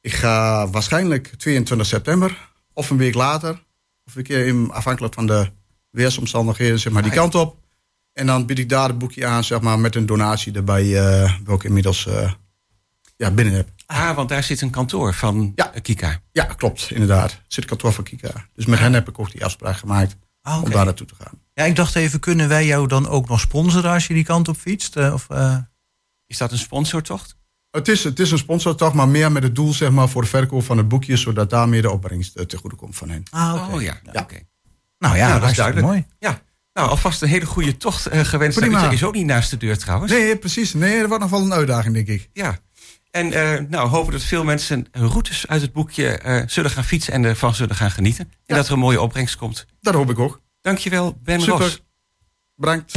ik ga waarschijnlijk 22 september of een week later. Of een keer in, afhankelijk van de weersomstandigheden, zeg maar, die Ah, kant op. En dan bied ik daar het boekje aan, zeg maar, met een donatie erbij, eh welke ik inmiddels ja, binnen heb. Ah, want daar zit een kantoor van Ja. Kika. Ja, klopt, inderdaad. Er zit kantoor van Kika. Dus met hen heb ik ook die afspraak gemaakt Ah, om daar naartoe te gaan. Ja, ik dacht even, kunnen wij jou dan ook nog sponsoren als je die kant op fietst? Eh, of, eh, Is dat een sponsortocht? Het is, het is een sponsor toch, maar meer met het doel zeg maar, voor de verkoop van het boekje, zodat daarmee de opbrengst eh, ten goede komt van hen. Ah, oké. Oh ja, Ja. oké. Nou ja, dat is duidelijk. mooi. Ja, nou alvast een hele goede tocht gewenst. Prima. Dat is ook niet naast de deur trouwens. Nee, precies. Nee, dat wordt nog wel een uitdaging, denk ik. Ja. En eh, nou, hopen dat veel mensen routes uit het boekje eh, zullen gaan fietsen en ervan zullen gaan genieten. En Ja. dat er een mooie opbrengst komt. Dat hoop ik ook. Dankjewel, Ben Super. Ros. Bedankt.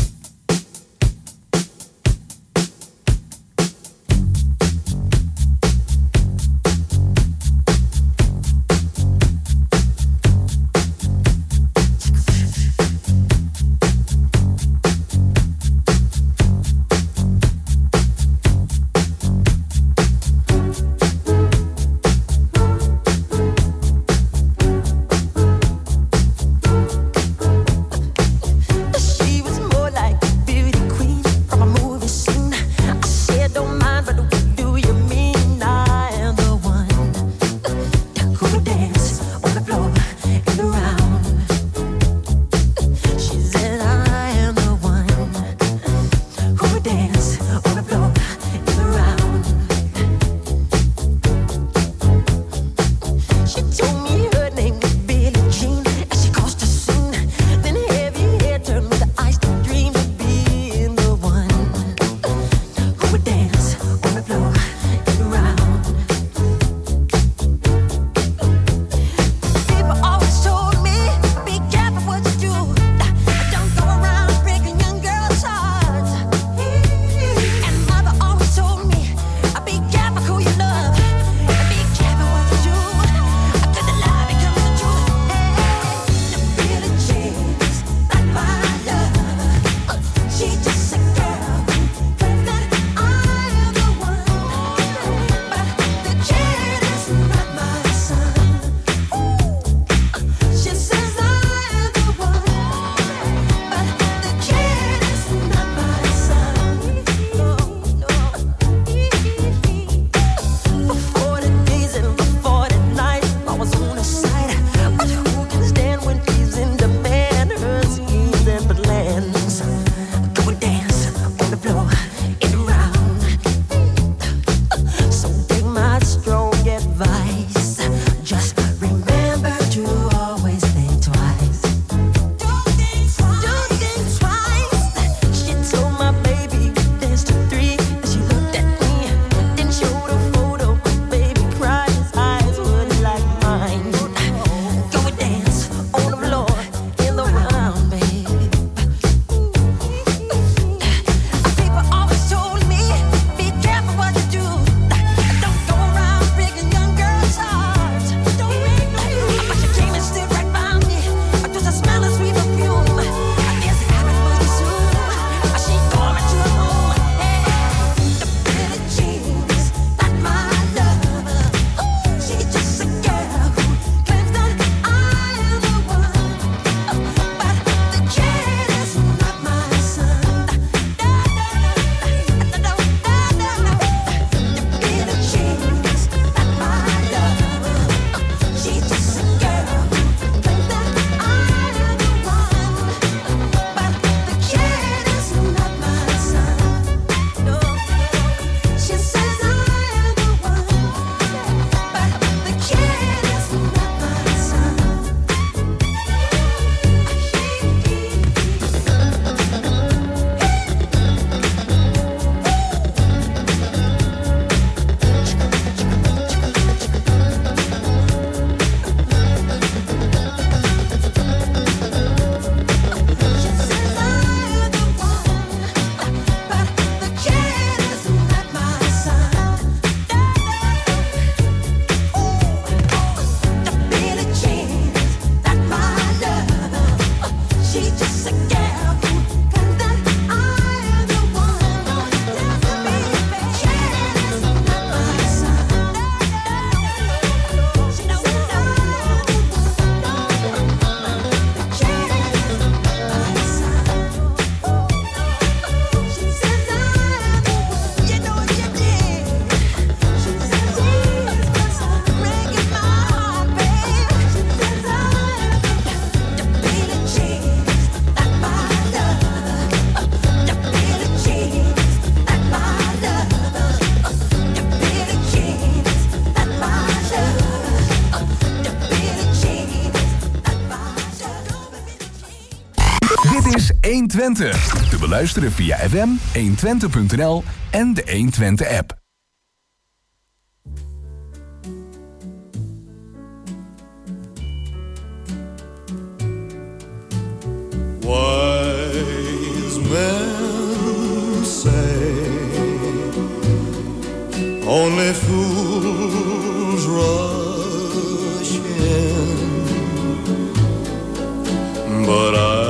120. Te beluisteren via FM 120.nl en de 120 app. Wise men say only fools rush in, but I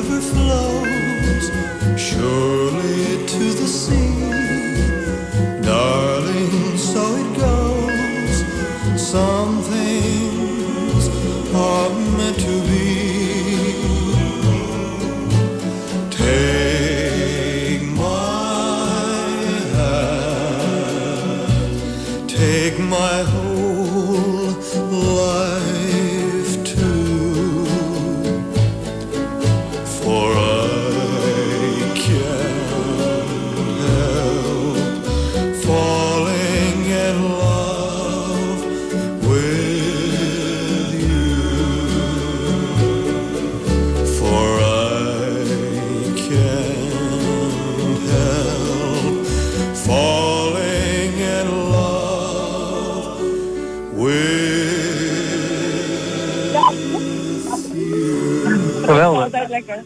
river flows surely to the sea.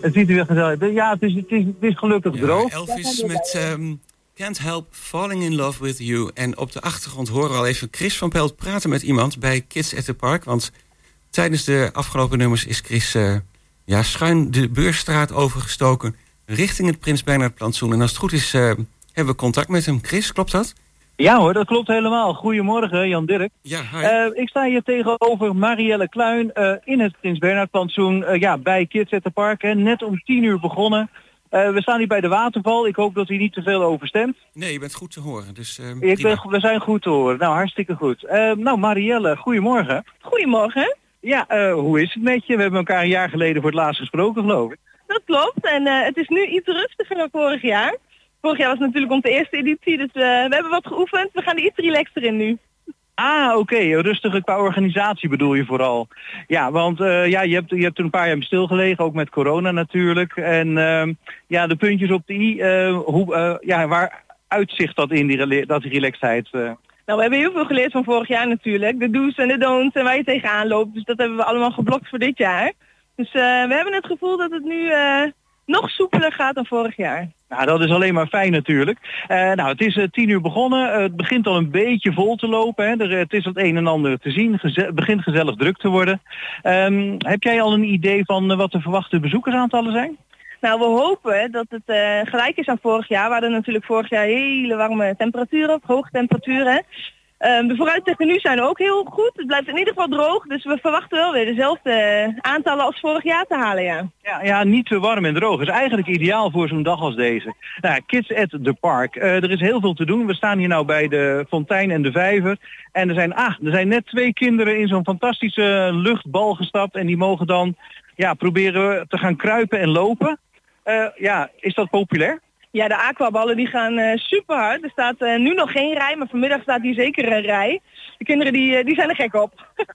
Het ziet er weer gezellig uit. Ja, het is, het is, het is gelukkig droog. Elvis met ehm, Can't Help Falling in Love with You. En op de achtergrond horen we al even Chris van Pelt praten met iemand bij Kids at the Park. Want tijdens de afgelopen nummers is Chris eh, ja, schuin de Beurstraat overgestoken richting het Prins Bernhard plantsoen. En als het goed is, eh, hebben we contact met hem. Chris, klopt dat? Ja hoor, dat klopt helemaal. Goedemorgen, Jan Dirk. Ja, hi. Eh, ik sta hier tegenover Marielle Kluin eh, in het Prins Bernhard plantsoen. eh, ja, bij Kids at the Park. Hè. Net om tien uur begonnen. Eh, we staan hier bij de waterval. Ik hoop dat u niet te veel overstemt. Nee, je bent goed te horen. Dus, ehm, Ik ben, we zijn goed te horen. Nou, hartstikke goed. Nou, Marielle, goedemorgen. Goedemorgen. Ja, eh, hoe is het met je? We hebben elkaar een jaar geleden voor het laatst gesproken, geloof ik. Dat klopt. En eh, het is nu iets rustiger dan vorig jaar. Vorig jaar was het natuurlijk onze eerste editie, dus eh, we hebben wat geoefend. We gaan er iets relaxter in nu. Ah, oké. Rustiger qua organisatie bedoel je vooral. Ja, want eh, ja, je, hebt, je hebt er een paar jaar stilgelegen, ook met corona natuurlijk. En ehm, ja, de puntjes op de i, eh, hoe, ja, waar uitzicht dat in, die, dat die relaxedheid? Nou, we hebben heel veel geleerd van vorig jaar natuurlijk. De do's en de don'ts en waar je tegenaan loopt. Dus dat hebben we allemaal geblokt voor dit jaar. Dus we hebben het gevoel dat het nu nog soepeler gaat dan vorig jaar. Nou, dat is alleen maar fijn natuurlijk. Eh, nou, het is eh, tien uur begonnen. Eh, het begint al een beetje vol te lopen. Hè. Er, het is het een en ander te zien. Geze- Het begint gezellig druk te worden. Ehm, heb jij al een idee van wat de verwachte bezoekersaantallen zijn? Nou, we hopen dat het gelijk is aan vorig jaar. We hadden natuurlijk vorig jaar hele warme temperaturen, hoge temperaturen. Ehm, de vooruitzichten nu zijn ook heel goed. Het blijft in ieder geval droog. Dus we verwachten wel weer dezelfde eh, aantallen als vorig jaar te halen, ja. Ja, ja, niet te warm en droog. is eigenlijk ideaal voor zo'n dag als deze. Nou, Kids at the Park. Eh, er is heel veel te doen. We staan hier nou bij de fontein en de vijver. En er zijn, ah, er zijn net twee kinderen in zo'n fantastische luchtbal gestapt. En die mogen dan ja, proberen te gaan kruipen en lopen. Eh, ja, is dat populair? Ja, de aquaballen die gaan eh, super hard. Er staat eh, nu nog geen rij, maar vanmiddag staat hier zeker een rij. De kinderen die, eh, die zijn er gek op.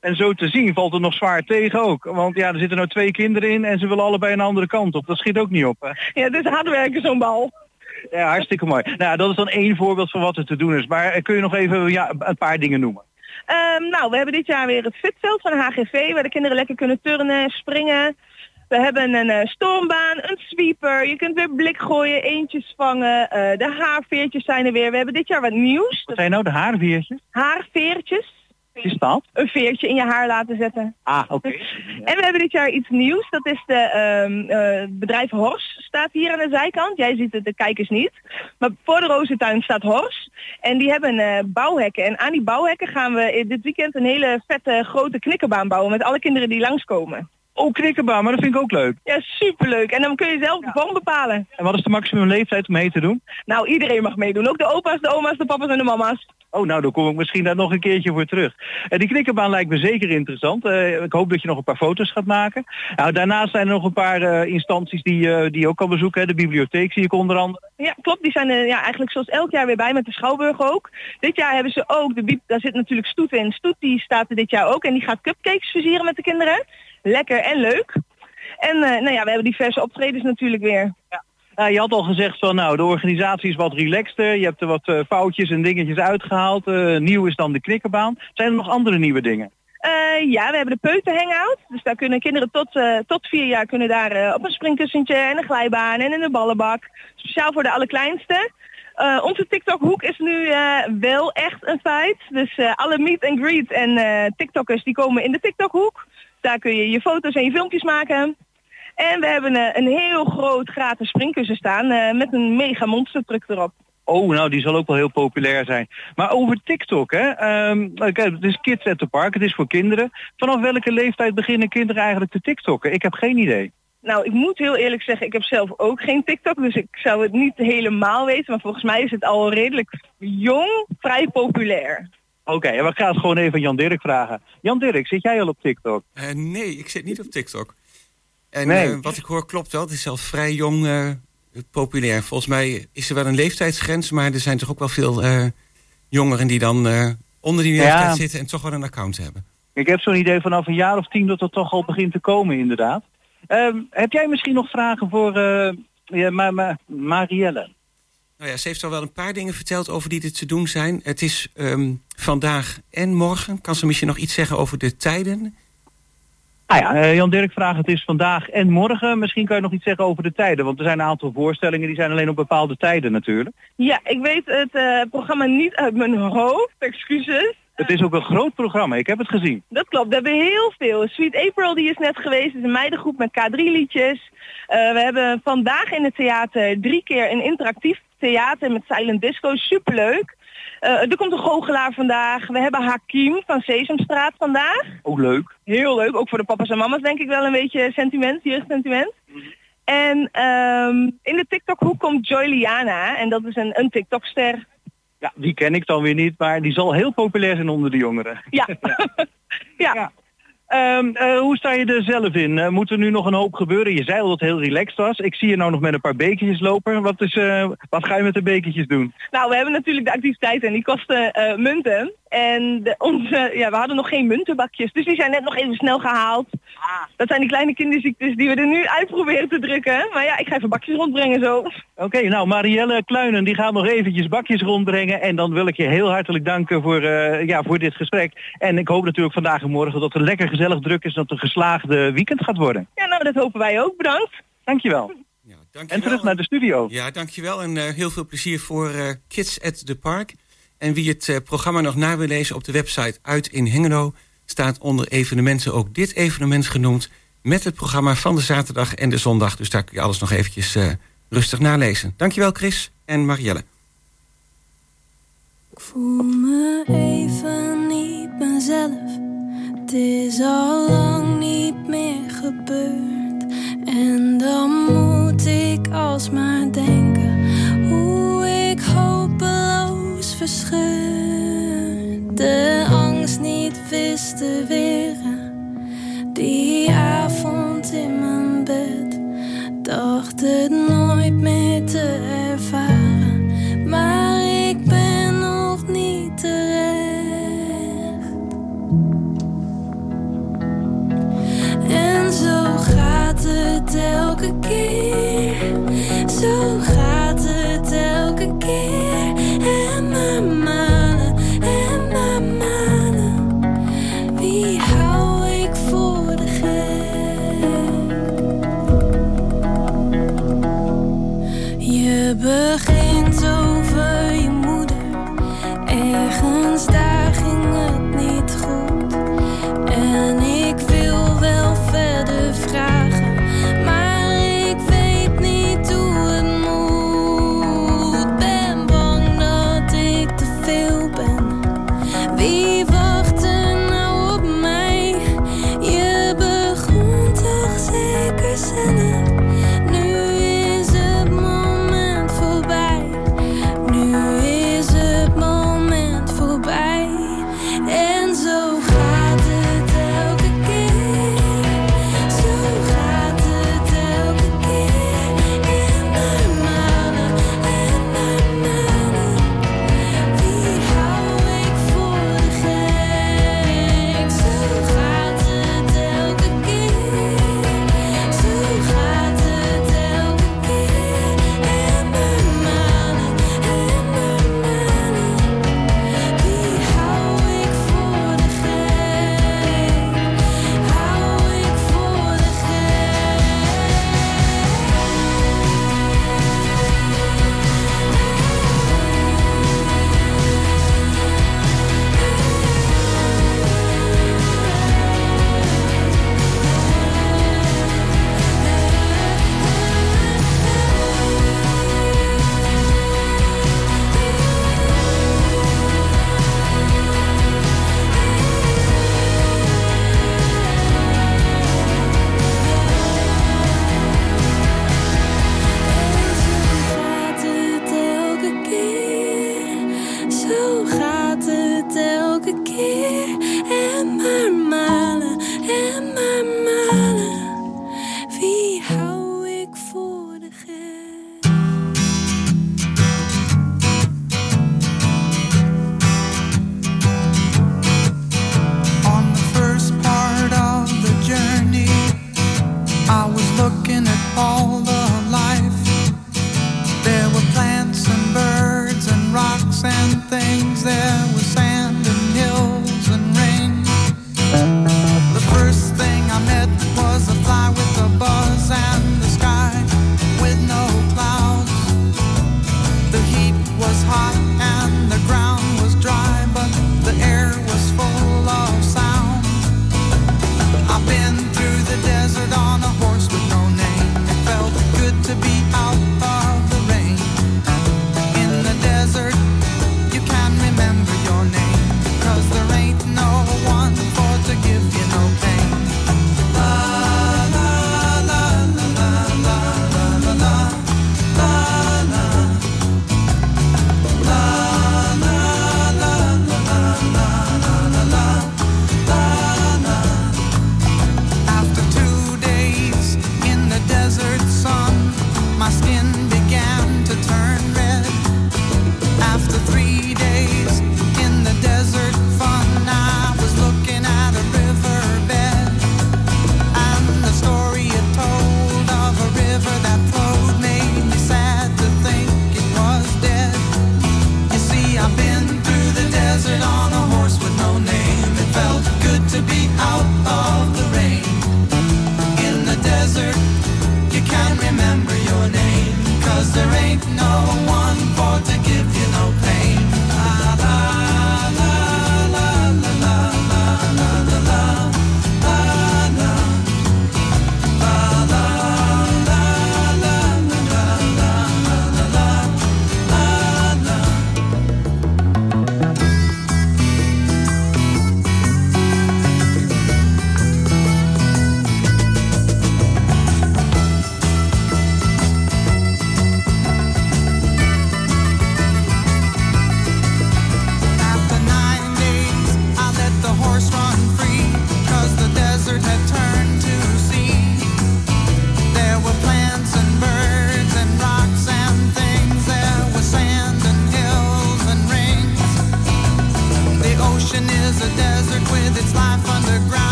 En zo te zien valt het nog zwaar tegen ook. Want ja, er zitten nou twee kinderen in en ze willen allebei een andere kant op. Dat schiet ook niet op. Hè? Ja, het is hard werken zo'n bal. Ja, hartstikke mooi. Nou, dat is dan één voorbeeld van wat er te doen is. Maar kun je nog even ja, een paar dingen noemen? Ehm, nou, we hebben dit jaar weer het fitveld van de HGV, waar de kinderen lekker kunnen turnen, springen. We hebben een eh, stormbaan, een sweeper, je kunt weer blik gooien, eentjes vangen. eh, de haarveertjes zijn er weer. We hebben dit jaar wat nieuws. Wat zijn nou de haarveertjes? Haarveertjes. Is dat? Een veertje in je haar laten zetten. Ah, oké. En we hebben dit jaar iets nieuws. Dat is de ehm, eh, bedrijf Hors. Staat hier aan de zijkant. Jij ziet het, de kijkers niet. Maar voor de rozentuin staat Hors. En die hebben eh, bouwhekken. En aan die bouwhekken gaan we dit weekend een hele vette grote knikkerbaan bouwen. Met alle kinderen die langskomen. Oh, knikkerbaan, maar dat vind ik ook leuk. Ja, superleuk. En dan kun je zelf de vorm bepalen. En wat is de maximum leeftijd om mee te doen? Nou, iedereen mag meedoen. Ook de opa's, de oma's, de papa's en de mama's. Oh, nou, dan kom ik misschien daar nog een keertje voor terug. Eh, die knikkerbaan lijkt me zeker interessant. Eh, ik hoop dat je nog een paar foto's gaat maken. Nou, daarnaast zijn er nog een paar eh, instanties die, eh, die je ook kan bezoeken. Hè. De bibliotheek zie ik onder andere. Ja, klopt. Die zijn er ja, eigenlijk zoals elk jaar weer bij met de Schouwburg ook. Dit jaar hebben ze ook, de biep, daar zit natuurlijk Stoet in. Stoet die staat er dit jaar ook en die gaat cupcakes versieren met de kinderen. Lekker en leuk. En eh, nou ja, we hebben diverse optredens natuurlijk weer. Nou, je had al gezegd van nou, de organisatie is wat relaxter. Je hebt er wat eh, foutjes en dingetjes uitgehaald. Eh, nieuw is dan de knikkerbaan. Zijn er nog andere nieuwe dingen? Ja, we hebben de peuter hangout. Dus daar kunnen kinderen tot, tot vier jaar kunnen daar op een springkussentje en een glijbaan en in de ballenbak. Speciaal voor de allerkleinste. Onze TikTok hoek is nu wel echt een feit. Dus alle meet and greet en TikTokkers die komen in de TikTok hoek. Daar kun je je foto's en je filmpjes maken. En we hebben eh, een heel groot gratis springkussen staan eh, met een mega monstertruck erop. Oh, nou, die zal ook wel heel populair zijn. Maar over TikTok, hè. Ehm, kijk, het is Kids at the Park, het is voor kinderen. Vanaf welke leeftijd beginnen kinderen eigenlijk te TikTokken? Ik heb geen idee. Nou, ik moet heel eerlijk zeggen, ik heb zelf ook geen TikTok, dus ik zou het niet helemaal weten. Maar volgens mij is het al redelijk jong, vrij populair. Oké, we gaan het gewoon even Jan Dirk vragen. Jan Dirk, zit jij al op TikTok? Eh, nee, ik zit niet op TikTok. En Nee. eh, wat ik hoor klopt wel. Het is al vrij jong eh, populair. Volgens mij is er wel een leeftijdsgrens, maar er zijn toch ook wel veel jongeren die dan onder die Ja. leeftijd zitten en toch wel een account hebben. Ik heb zo'n idee vanaf een jaar of tien dat dat toch al begint te komen, inderdaad. Ehm, heb jij misschien nog vragen voor ja, Ma- Ma- Marielle? Nou ja, ze heeft al wel een paar dingen verteld over die er te doen zijn. Het is ehm, vandaag en morgen. Kan ze misschien nog iets zeggen over de tijden? Ah ja, eh, Jan Dirk vraagt het is vandaag en morgen. Misschien kan je nog iets zeggen over de tijden. Want er zijn een aantal voorstellingen die zijn alleen op bepaalde tijden natuurlijk. Ja, ik weet het eh, programma niet uit mijn hoofd, excuses. Het is ook een groot programma, ik heb het gezien. Dat klopt, we hebben heel veel. Sweet April die is net geweest, het is een meidengroep met K3 liedjes. Eh, we hebben vandaag in het theater drie keer een interactief theater met silent disco, superleuk. Eh, er komt een goochelaar vandaag. We hebben Hakim van Sesamstraat vandaag. Ook leuk. Heel leuk, ook voor de papa's en mama's denk ik wel een beetje sentiment, jeugdsentiment. En ehm, in de TikTok-hoek komt Joy Liana en dat is een, een TikTok-ster. Ja, die ken ik dan weer niet, maar die zal heel populair zijn onder de jongeren. Ja. ja. Eh, hoe sta je er zelf in? Eh, moet er nu nog een hoop gebeuren? Je zei al dat het heel relaxed was. Ik zie je nou nog met een paar bekertjes lopen. Wat, is, eh, wat ga je met de bekertjes doen? Nou, we hebben natuurlijk de activiteiten en die kosten munten. En de, onze, ja, we hadden nog geen muntenbakjes, dus die zijn net nog even snel gehaald. Dat zijn die kleine kinderziektes die we er nu uit proberen te drukken. Maar ja, ik ga even bakjes rondbrengen zo. Oké, nou Marielle Kluinen die gaat nog eventjes bakjes rondbrengen. En dan wil ik je heel hartelijk danken voor, eh, ja, voor dit gesprek. En ik hoop natuurlijk vandaag en morgen dat het lekker gezellig druk is. Dat het een geslaagde weekend gaat worden. Ja, nou dat hopen wij ook. Bedankt. Dankjewel. Ja, En dankjewel. terug naar de studio. Ja, dankjewel en eh, heel veel plezier voor eh, Kids at the Park. En wie het eh, programma nog na wil lezen op de website Uit in Hengelo... staat onder evenementen ook dit evenement genoemd... met het programma van de zaterdag en de zondag. Dus daar kun je alles nog eventjes eh, rustig nalezen. Dankjewel Chris en Marielle. Ik voel me even niet mezelf. Het is al lang niet meer gebeurd. En dan moet ik alsmaar denken hoe ik hopeloos verscheurd de angst niet wist te weren. Die avond in mijn bed dacht het nooit meer te ervaren. Maar ik ben nog niet terecht. En zo gaat het elke keer. Zo gaat het elke keer.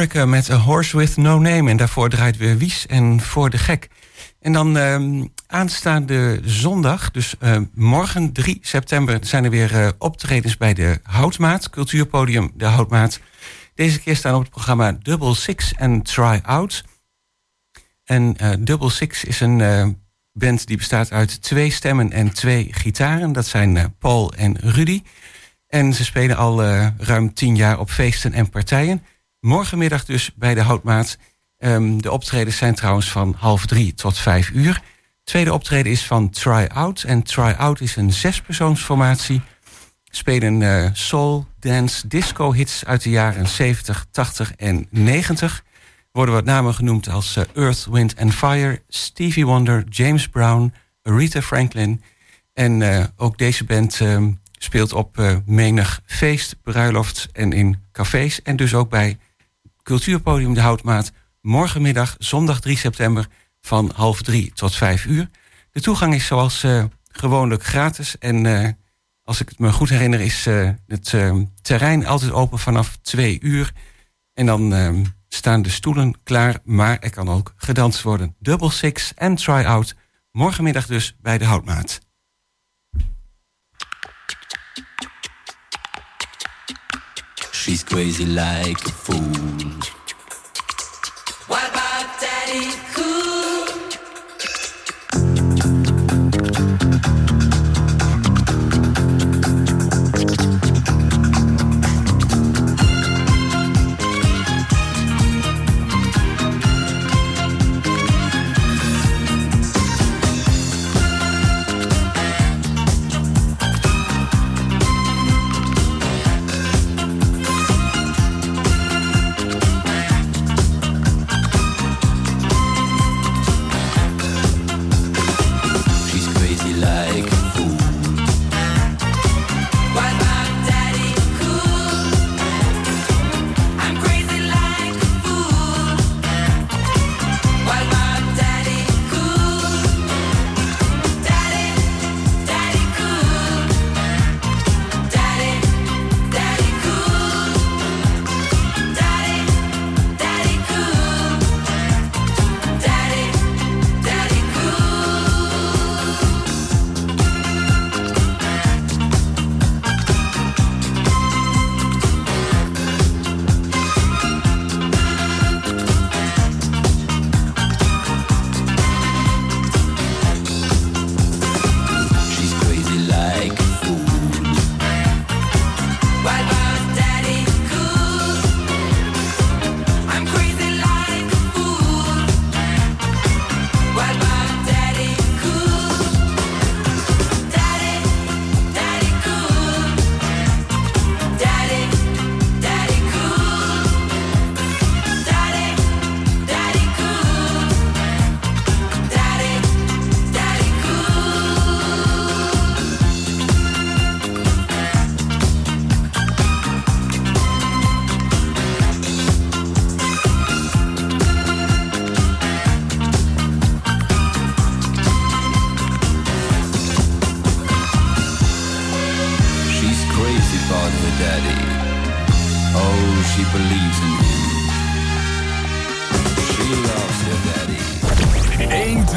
Met A Horse With No Name. En daarvoor draait weer Wies en Voor de Gek. En dan ehm, aanstaande zondag, dus eh, morgen 3 september... zijn er weer eh, optredens bij de Houtmaat, cultuurpodium De Houtmaat. Deze keer staan op het programma Double Six en Try Out. En eh, Double Six is een band die bestaat uit twee stemmen en twee gitaren. Dat zijn Paul en Rudy. En ze spelen al ruim tien jaar op feesten en partijen. Morgenmiddag dus bij de Houtmaat. Ehm, de optredens zijn trouwens van half drie tot vijf uur. Tweede optreden is van Try Out. En Try Out is een zespersoonsformatie. Spelen eh, soul, dance, disco hits uit de jaren 70, 80 en 90. Worden wat namen genoemd als eh, Earth, Wind and Fire, Stevie Wonder, James Brown, Aretha Franklin. En eh, ook deze band ehm, speelt op menig feest, bruiloft en in cafés. En dus ook bij Cultuurpodium De Houtmaat. Morgenmiddag, zondag 3 september, van half drie tot vijf uur. De toegang is zoals eh, gewoonlijk gratis. En eh, als ik het me goed herinner, is eh, het terrein altijd open vanaf twee uur. En dan staan de stoelen klaar, maar er kan ook gedanst worden. Double Six en Try Out. Morgenmiddag dus bij de Houtmaat. She's crazy like a fool.